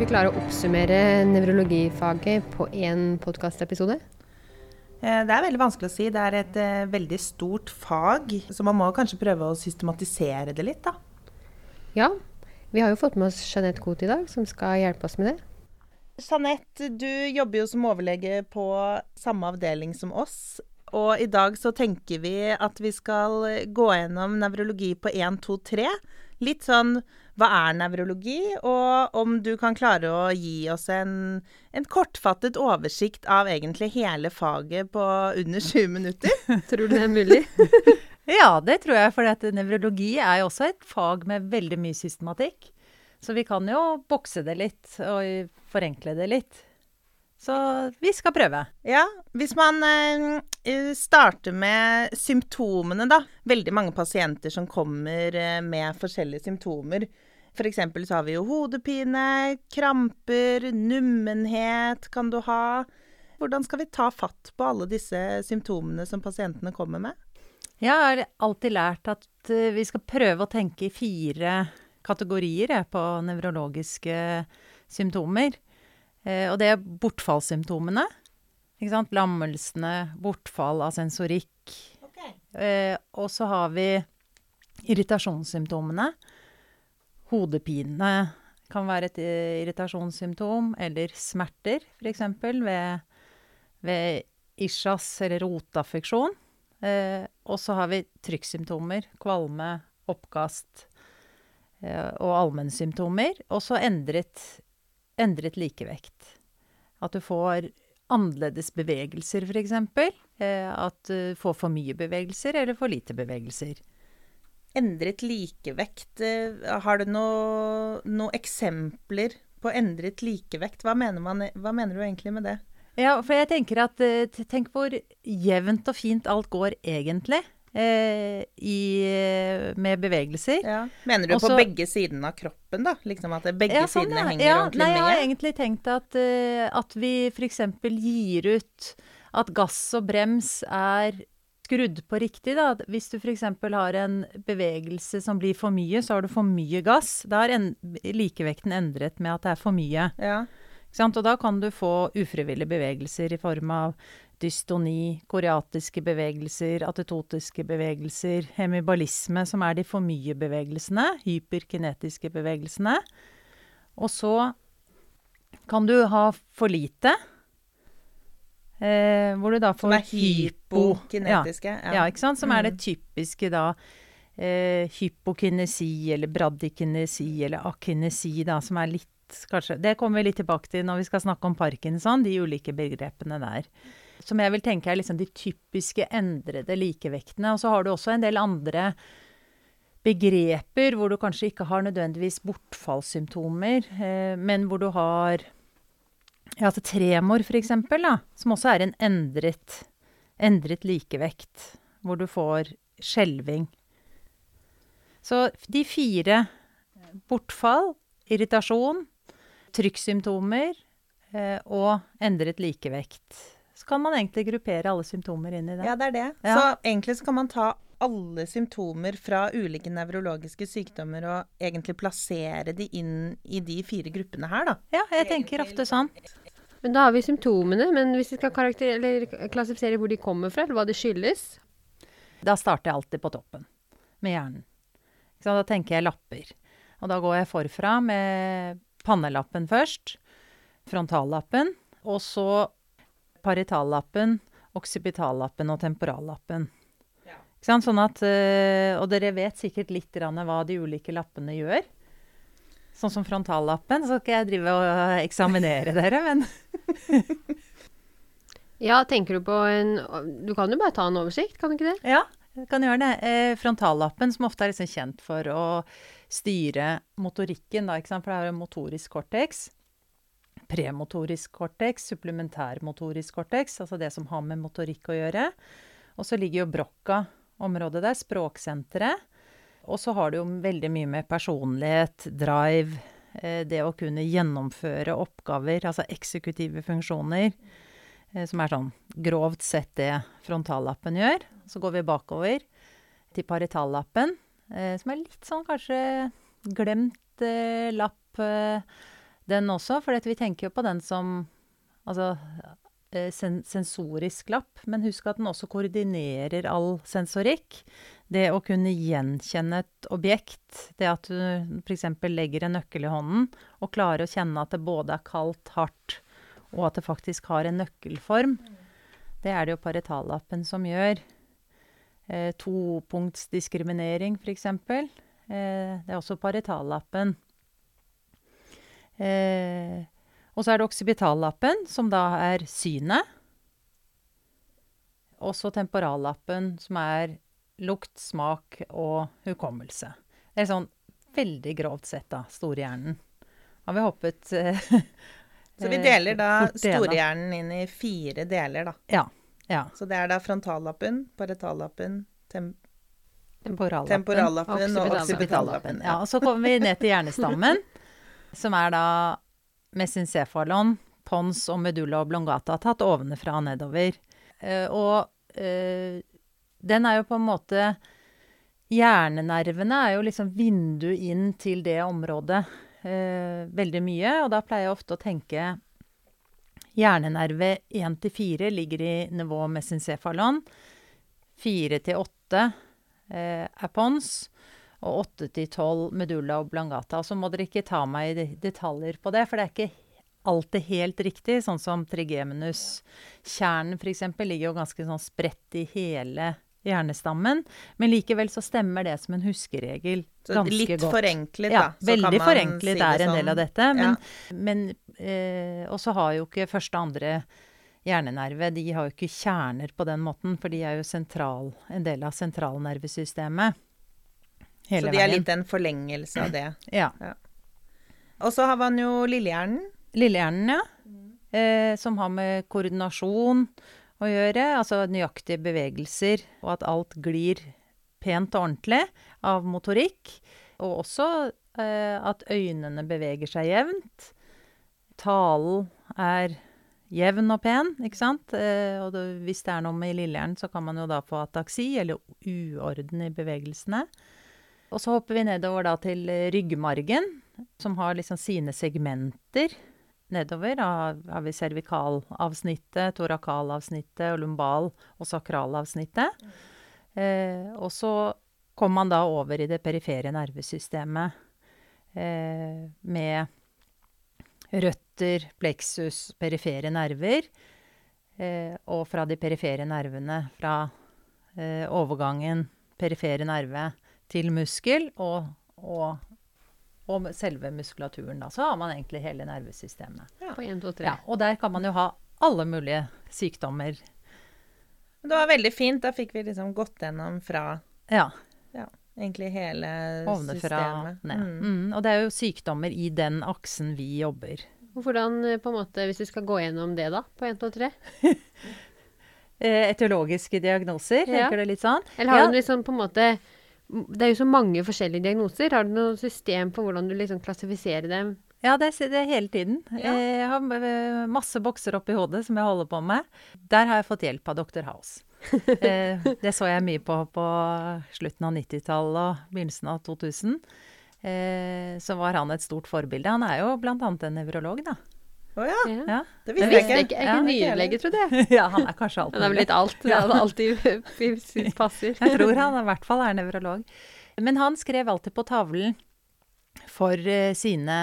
vi klare å oppsummere nevrologifaget på én podkastepisode? Eh, det er veldig vanskelig å si. Det er et uh, veldig stort fag, så man må kanskje prøve å systematisere det litt, da. Ja. Vi har jo fått med oss Jeanette Koht i dag, som skal hjelpe oss med det. Jeanette, du jobber jo som overlege på samme avdeling som oss. Og i dag så tenker vi at vi skal gå gjennom nevrologi på 1, 2, 3. Litt sånn hva er nevrologi, og om du kan klare å gi oss en, en kortfattet oversikt av egentlig hele faget på under 20 minutter. tror du det er mulig? ja, det tror jeg. For nevrologi er jo også et fag med veldig mye systematikk. Så vi kan jo bokse det litt og forenkle det litt. Så vi skal prøve. Ja. Hvis man eh, starter med symptomene, da. Veldig mange pasienter som kommer eh, med forskjellige symptomer. F.eks. så har vi jo hodepine, kramper, nummenhet kan du ha. Hvordan skal vi ta fatt på alle disse symptomene som pasientene kommer med? Jeg har alltid lært at uh, vi skal prøve å tenke i fire kategorier på nevrologiske symptomer. Eh, og det er bortfallssymptomene. Lammelsene, bortfall av sensorikk. Okay. Eh, og så har vi irritasjonssymptomene. Hodepine kan være et eh, irritasjonssymptom, eller smerter, f.eks. ved, ved isjas eller rotaffeksjon. Eh, og så har vi trykksymptomer. Kvalme, oppkast eh, og allmennsymptomer. Og så endret endret likevekt. At du får annerledes bevegelser, f.eks. Eh, at du får for mye bevegelser eller for lite bevegelser. Endret likevekt. Eh, har du noen noe eksempler på endret likevekt? Hva mener, man, hva mener, du egentlig med det? Ja, for jeg tenker at eh, Tenk hvor jevnt og fint alt går egentlig eh, i, med bevegelser. Ja. Mener du Også, på begge sidene av kroppen, da? Liksom at begge ja, sånn, sidene henger ja, ordentlig nei, med? Jeg har egentlig tenkt at, uh, at vi f.eks. gir ut at gass og brems er skrudd på riktig, da. Hvis du f.eks. har en bevegelse som blir for mye, så har du for mye gass. Da er en, likevekten endret med at det er for mye. Ja. Og da kan du få ufrivillige bevegelser i form av dystoni, koreatiske bevegelser, atetotiske bevegelser, hemibalisme, som er de for mye bevegelsene, hyperkinetiske bevegelsene. Og så kan du ha for lite. Eh, hvor du da får Som er hypokinetiske? Ja, ja. ikke sant. Som er det mm. typiske da. Eh, hypokinesi eller bradykinesi eller akinesi, da, som er litt kanskje Det kommer vi litt tilbake til når vi skal snakke om parkinson, de ulike begrepene der som jeg vil tenke er liksom de typiske endrede likevektene. Og så har du også en del andre begreper hvor du kanskje ikke har nødvendigvis bortfallssymptomer, eh, men hvor du har ja, altså tremor, for eksempel, da, som også er en endret, endret likevekt. Hvor du får skjelving. Så de fire bortfall, irritasjon, trykksymptomer eh, og endret likevekt så kan man egentlig gruppere alle symptomer inn i det. Ja, det er det. Ja. Så egentlig så kan man ta alle symptomer fra ulike nevrologiske sykdommer og egentlig plassere de inn i de fire gruppene her, da. Ja, jeg tenker ofte sånn. Men da har vi symptomene, men hvis vi skal klassifisere hvor de kommer fra, eller hva det skyldes Da starter jeg alltid på toppen, med hjernen. Så da tenker jeg lapper. Og da går jeg forfra med pannelappen først, frontallappen, og så paritallappen, oksipitallappen og temporallappen. Sånn at, eh, og dere vet sikkert litt hva de ulike lappene gjør. Sånn som frontallappen. Så skal jeg drive og eksaminere dere, men Ja, tenker du på en Du kan jo bare ta en oversikt, kan du ikke det? Ja, jeg kan gjøre det. Eh, frontallappen, som ofte er liksom kjent for å styre motorikken, da, for det er motorisk cortex premotorisk cortex, supplementærmotorisk cortex, altså det som har med motorikk å gjøre. Og så ligger jo Brocca-området der, språksenteret. Og så har det jo veldig mye med personlighet, drive, eh, det å kunne gjennomføre oppgaver, altså eksekutive funksjoner, eh, som er sånn grovt sett det frontallappen gjør. Så går vi bakover til paritallappen, eh, som er litt sånn kanskje glemt lapp den også, for vi tenker jo på den som altså, sen sensorisk lapp. Men husk at den også koordinerer all sensorikk. Det å kunne gjenkjenne et objekt, det at du f.eks. legger en nøkkel i hånden og klarer å kjenne at det både er kaldt, hardt, og at det faktisk har en nøkkelform, det er det jo paretallappen som gjør. Eh, topunktsdiskriminering, f.eks. Eh, det er også paretallappen. Eh, og så er det oksybitallappen, som da er synet. Og så temporallappen, som er lukt, smak og hukommelse. Det er sånn veldig grovt sett, da, storhjernen. Har vi hoppet eh, Så vi deler da storhjernen inn i fire deler, da. Ja. ja. Så det er da frontallappen, paretallappen, tem Temporallappen. temporallappen og oksybitallappen. Ja. Ja, og så kommer vi ned til hjernestammen, som er da mesencephalon, pons og medulla oblongata, tatt ovenfra og nedover. Eh, og eh, den er jo på en måte Hjernenervene er jo liksom vinduet inn til det området eh, veldig mye, og da pleier jeg ofte å tenke Hjernenerve 1 til 4 ligger i nivå mesencephalon. 4 til 8 eh, er pons. Og 8 til 12 medulla oblongata. Så må dere ikke ta meg i detaljer på det, for det er ikke alltid helt riktig. Sånn som trigeminus. Kjernen f.eks. ligger jo ganske sånn spredt i hele hjernestammen. Men likevel så stemmer det som en huskeregel Så ganske litt godt. forenklet, Ja, da. Ja, veldig man forenklet si er en del sånn. av dette. Men, Ja. men eh, Og så har jo ikke første og andre hjernenerve De har jo ikke kjerner på den måten, for de er jo sentral, en del av sentralnervesystemet. Hele Så de er veien. litt en forlengelse av det. Ja. Og så har man jo lillehjernen. Lillehjernen, ja. Eh, som har med koordinasjon å gjøre. Altså nøyaktige bevegelser, og at alt glir pent og ordentlig av motorikk. Og også eh, at øynene beveger seg jevnt. Talen er jevn og pen, ikke sant? Eh, og det, hvis det er noe med lillehjernen, så kan man jo da få ataksi, eller uorden i bevegelsene. Og så hopper vi nedover da til ryggmargen, som har liksom sine segmenter nedover. Da har vi cervikalavsnittet, torakalavsnittet, lumbal- og sakralavsnittet. Eh, og så kommer man da over i det perifere nervesystemet eh, med røtter, pleksus, perifere nerver. Eh, og fra de perifere nervene, fra eh, overgangen perifere nerve til muskel og, og, og selve muskulaturen. Da. Så har man egentlig hele nervesystemet. På 1, 2, 3. Ja, og der kan man jo ha alle mulige sykdommer. Det var veldig fint. Da fikk vi liksom gått gjennom fra Ja, egentlig hele Ovnefra, systemet. ned. Mm. Mm, og det er jo sykdommer i den aksen vi jobber. Hvordan, eh, på en måte, hvis vi skal gå gjennom det, da? På 1, 2, 3? Eh, etiologiske diagnoser, Ja. tenker du litt sånn? Eller har Ja. du liksom på en måte Det er jo så mange forskjellige diagnoser. Har du noe system for hvordan du liksom klassifiserer dem? Ja, det det hele tiden. Ja. Eh, Jeg har eh, masse bokser oppi hodet som jeg holder på med. Der har jeg fått hjelp av Dr. House. Eh, Det så jeg mye på på slutten av 90-tallet og begynnelsen av 2000. Eh, Så var han et stort forbilde. Han er jo annet en nevrolog, da. Å oh, Ja. Ja, det visste jeg ikke. Jeg er Ja, ikke nyrelege, trodde jeg. ja han er kanskje alt Han er vel litt alt. Det er alltid passer. Jeg tror han i hvert fall er nevrolog. Men han skrev alltid på tavlen for uh, sine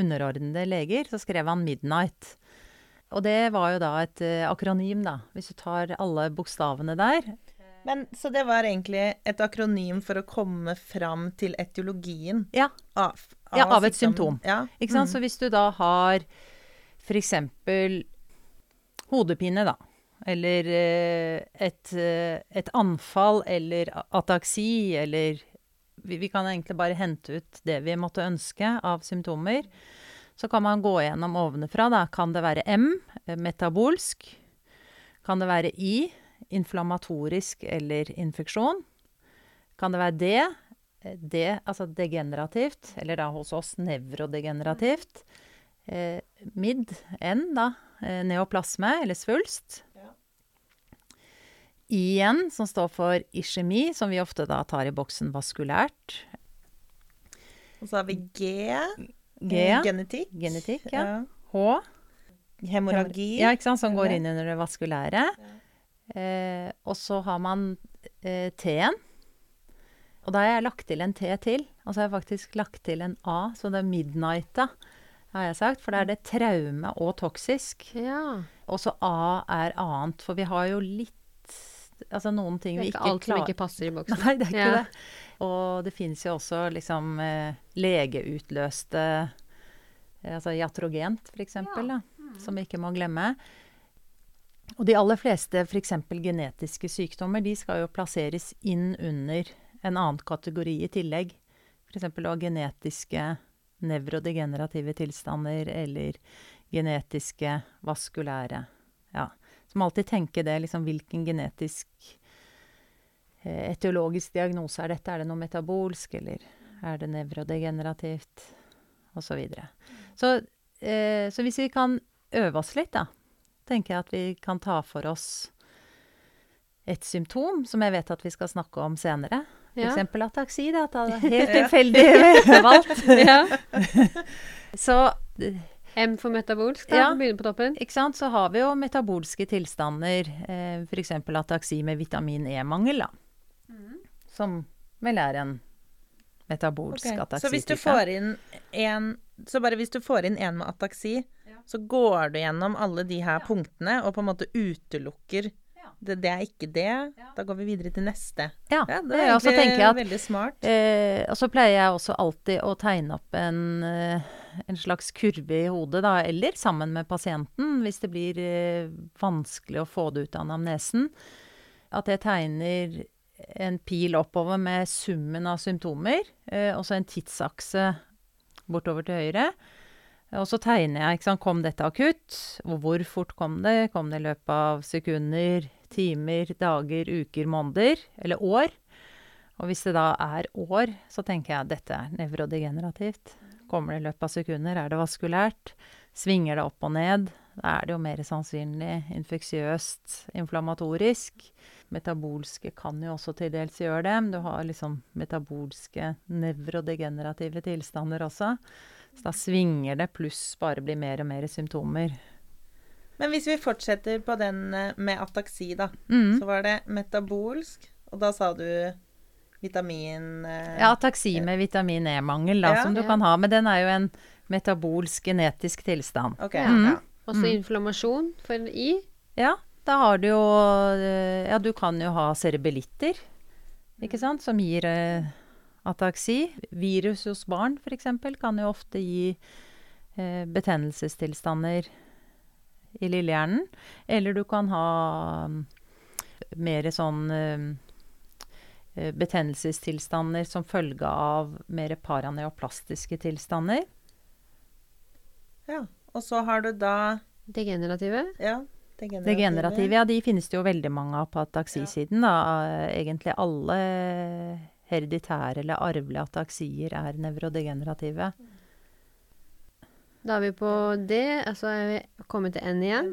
underordnede leger, så skrev han 'Midnight'. Og det var jo da et uh, akronym, da. Hvis du tar alle bokstavene der. Men, så det var egentlig et akronym for å komme fram til etiologien Ja, av, Ja, av et symptom. Ja. ikke sant? Mm. Så hvis du da har f.eks. hodepine, da. Eller eh, et, eh, et anfall eller ataksi, eller vi, vi kan egentlig bare hente ut det vi måtte ønske av symptomer. Så kan man gå gjennom ovenfra. Da. Kan det være M, eh, metabolsk? Kan det være I, inflammatorisk eller infeksjon? Kan det være D, D, altså degenerativt, eller da hos oss nevrodegenerativt? Eh, mid, N, da, eh, neoplasme eller svulst. I-en, som står for iskjemi, som vi ofte da tar i boksen vaskulært. Og så har vi G. G. Genetikk. Genetikk, ja. H. Hemorragi. Ja, ikke sant, som går inn under det vaskulære. Eh, og så har man eh, T-en. Og da har jeg lagt til en T til. Og så har jeg faktisk lagt til en A, så det er midnighta, har jeg sagt. For da er det traume og toksisk. Ja. Og så A er annet. For vi har jo litt Altså noen ting Det er ikke alt alt som ikke passer i boksen. Nei, det er ikke Ja. det. Og det finnes jo også liksom eh, legeutløste eh, Altså jatrogent, for eksempel, Mm. som vi ikke må glemme. Og de aller fleste f.eks. genetiske sykdommer, de skal jo plasseres inn under en annen kategori i tillegg. F.eks. genetiske nevrodegenerative tilstander eller genetiske vaskulære. Ja. Så må alltid tenke det, liksom hvilken genetisk eh, etiologisk diagnose er dette? Er det noe metabolsk, eller er det nevrodegenerativt? Og så videre. Så, eh, så hvis vi kan øve oss litt, da, tenker jeg at vi kan ta for oss et symptom som jeg vet at vi skal snakke om senere. Ja. F.eks. ataksi. Da, At det helt tilfeldig valgt. ja. Så eh, M for metabolsk, da. Ja. Begynner på toppen. ikke sant, så har vi jo metabolske tilstander, eh, f.eks. ataksi med vitamin E-mangel, da. Som vel er en metabolsk okay. ataksi. Så hvis du får inn en Så bare hvis du får inn en med ataksi, så går du gjennom alle de her punktene og på en måte utelukker det, det er ikke det. Da går vi videre til neste. Ja, Ja, det er egentlig jeg at veldig smart. Eh, og så pleier jeg også alltid å tegne opp en, eh, en slags kurve i hodet, da, eller sammen med pasienten, hvis det blir eh, vanskelig å få det ut av anamnesen. At jeg tegner en pil oppover med summen av symptomer, eh, og så en tidsakse bortover til høyre. Og så tegner jeg, ikke sant, kom dette akutt? Og hvor fort kom det? Kom det i løpet av sekunder, timer, dager, uker, måneder? Eller år? Og hvis det da er år, så tenker jeg at dette er nevrodegenerativt. Kommer det i løpet av sekunder? Er det vaskulært? Svinger det opp og ned? Da er det jo mer sannsynlig infeksiøst, inflammatorisk. Metabolske kan jo også til dels gjøre det, men du har liksom metabolske nevrodegenerative tilstander også. Så da svinger det, pluss bare blir mer og mer symptomer. Men hvis vi fortsetter på den eh, med ataksi, da. Mm. Så var det metabolsk, og da sa du vitamin eh, Ja, ataksi med vitamin E-mangel, da, Ja. som du Ja. kan ha. Men den er jo en metabolsk genetisk tilstand. OK. Ja. Ja. Også inflammasjon for I. Ja, da har du jo eh, Ja, du kan jo ha cerebellitter, ikke sant, som gir eh, ataksi. Virus hos barn, f.eks., kan jo ofte gi eh, betennelsestilstander i lillehjernen. Eller du kan ha mm, mer sånn eh, eh, betennelsestilstander som følge av mer paraneoplastiske tilstander. ja. Og så har du da Degenerative. Ja, degenerative. Degenerative, ja, de finnes det jo veldig mange av på ataksisiden. Da. Egentlig alle hereditære eller arvelige ataksier er nevrodegenerative. Da er vi på D, altså er vi kommet til N igjen.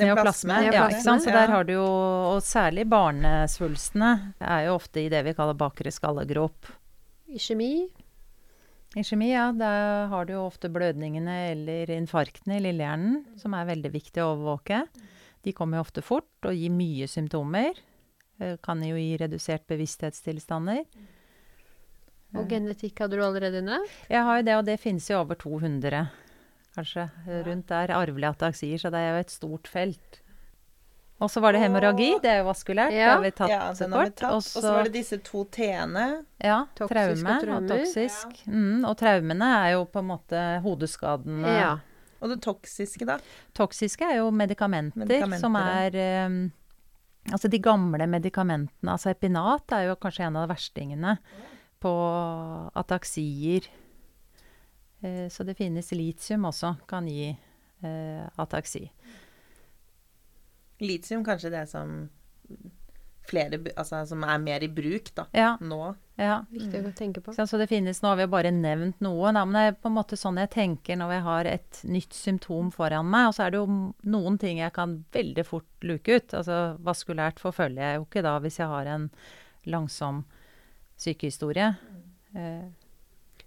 Neoplasme. Ja, ikke sant? Så Ja. der har du jo Og særlig barnesvulstene er jo ofte i det vi kaller bakre skallegrop. I kjemi? ja. Da har du jo ofte blødningene eller infarktene i lillehjernen, som er veldig viktig å overvåke. De kommer jo ofte fort og gir mye symptomer. Eh, Kan jo gi redusert bevissthetstilstander. Og genetikk hadde du allerede nevnt. Jeg har jo det, og det finnes jo over 200, kanskje, rundt der. Arvelige ataksier, så det er jo et stort felt. Og så var det hemorragi, det er jo vaskulært. Det har vi tatt Ja, så den har vi kort. tatt. Og så var det disse to T-ene. ja, Toksisk traume og og toksisk. Ja. Mm, og traumene er jo på en måte hodeskaden. Ja. Og det toksiske, da. Toksiske er jo medikamenter, Medikamenter, som er um, Altså de gamle medikamentene, altså epinat er jo kanskje en av verstingene på ataksier. Eh, så det finnes litium også, kan gi eh, ataksi. Litium kanskje det som flere Altså som er mer i bruk, da. Ja, Nå. ja. Viktig å tenke på. Så det finnes, nå har vi bare nevnt noe, da, men det er på en måte sånn jeg tenker når jeg har et nytt symptom foran meg. Og så er det jo noen ting jeg kan veldig fort luke ut. Altså vaskulært forfølger jeg jo ikke da hvis jeg har en langsom sykehistorie. Eh,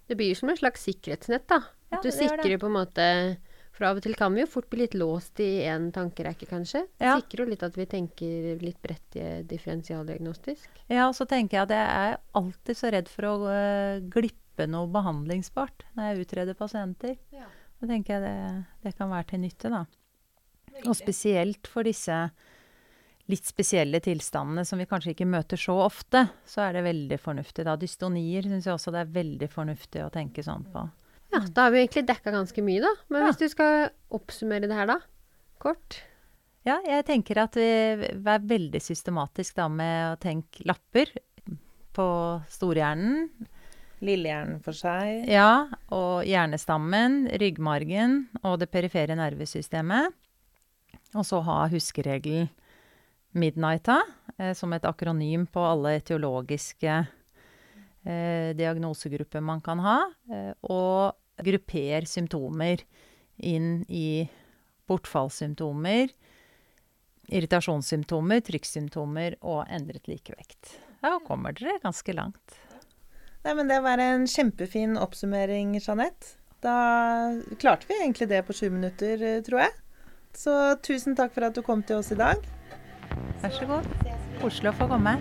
Det blir som et slags sikkerhetsnett, da. Ja, At du det det. sikrer på en måte For av og til kan vi jo fort bli litt låst i én tankerekke, kanskje. Ja. Sikrer jo litt at vi tenker litt bredt i differensialdiagnostisk. Ja, og så tenker jeg at jeg er alltid så redd for å uh, glippe noe behandlingsbart når jeg utreder pasienter. Ja. Da tenker jeg det, det kan være til nytte, da. Og spesielt for disse litt spesielle tilstandene som vi kanskje ikke møter så ofte, så er det veldig fornuftig. Da dystonier syns jeg også det er veldig fornuftig å tenke sånn på. Ja, da har vi egentlig dekka ganske mye, da. Men Ja. hvis du skal oppsummere det her, da? Kort. Ja, jeg tenker at vi er veldig systematisk da med å tenke lapper på storhjernen. Lillehjernen for seg. Ja, og hjernestammen, ryggmargen og det perifere nervesystemet. Og så ha huskeregelen Midnighta eh, som et akronym på alle etiologiske eh, diagnosegrupper man kan ha. Eh, og grupper symptomer inn i bortfallssymptomer, irritasjonssymptomer, trykksymptomer og endret likevekt. Da kommer dere ganske langt. Nei, men Det var en kjempefin oppsummering, Jeanette. Da klarte vi egentlig det på sju minutter, tror jeg. Så tusen takk for at du kom til oss i dag. Vær så god. Koselig å få komme.